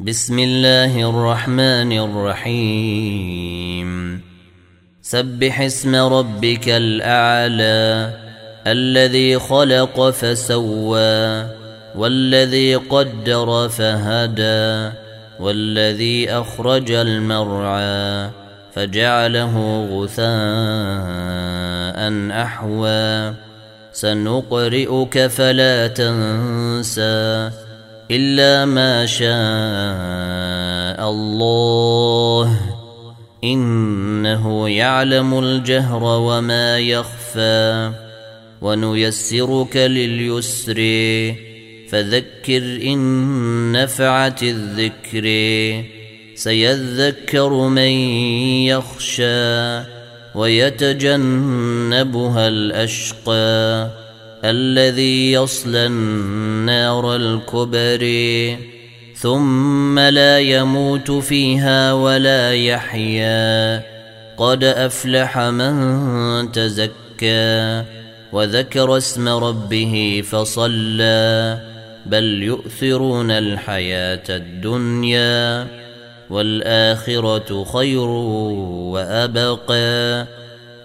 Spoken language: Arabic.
بسم الله الرحمن الرحيم. سبح اسم ربك الأعلى الذي خلق فسوى والذي قدر فهدى والذي أخرج المرعى فجعله غثاء أحوى. سنقرئك فلا تنسى إلا ما شاء الله. إنه يعلم الجهر وما يخفى. ونيسرك لليسر. فذكر إن نفعت الذكر. سيذكر من يخشى. ويتجنبها الأشقى. الذي يصلى النار الكبر ثم لا يموت فيها ولا يحيا. قد أفلح من تزكى وذكر اسم ربه فصلى. بل يؤثرون الحياة الدنيا والآخرة خير وأبقى.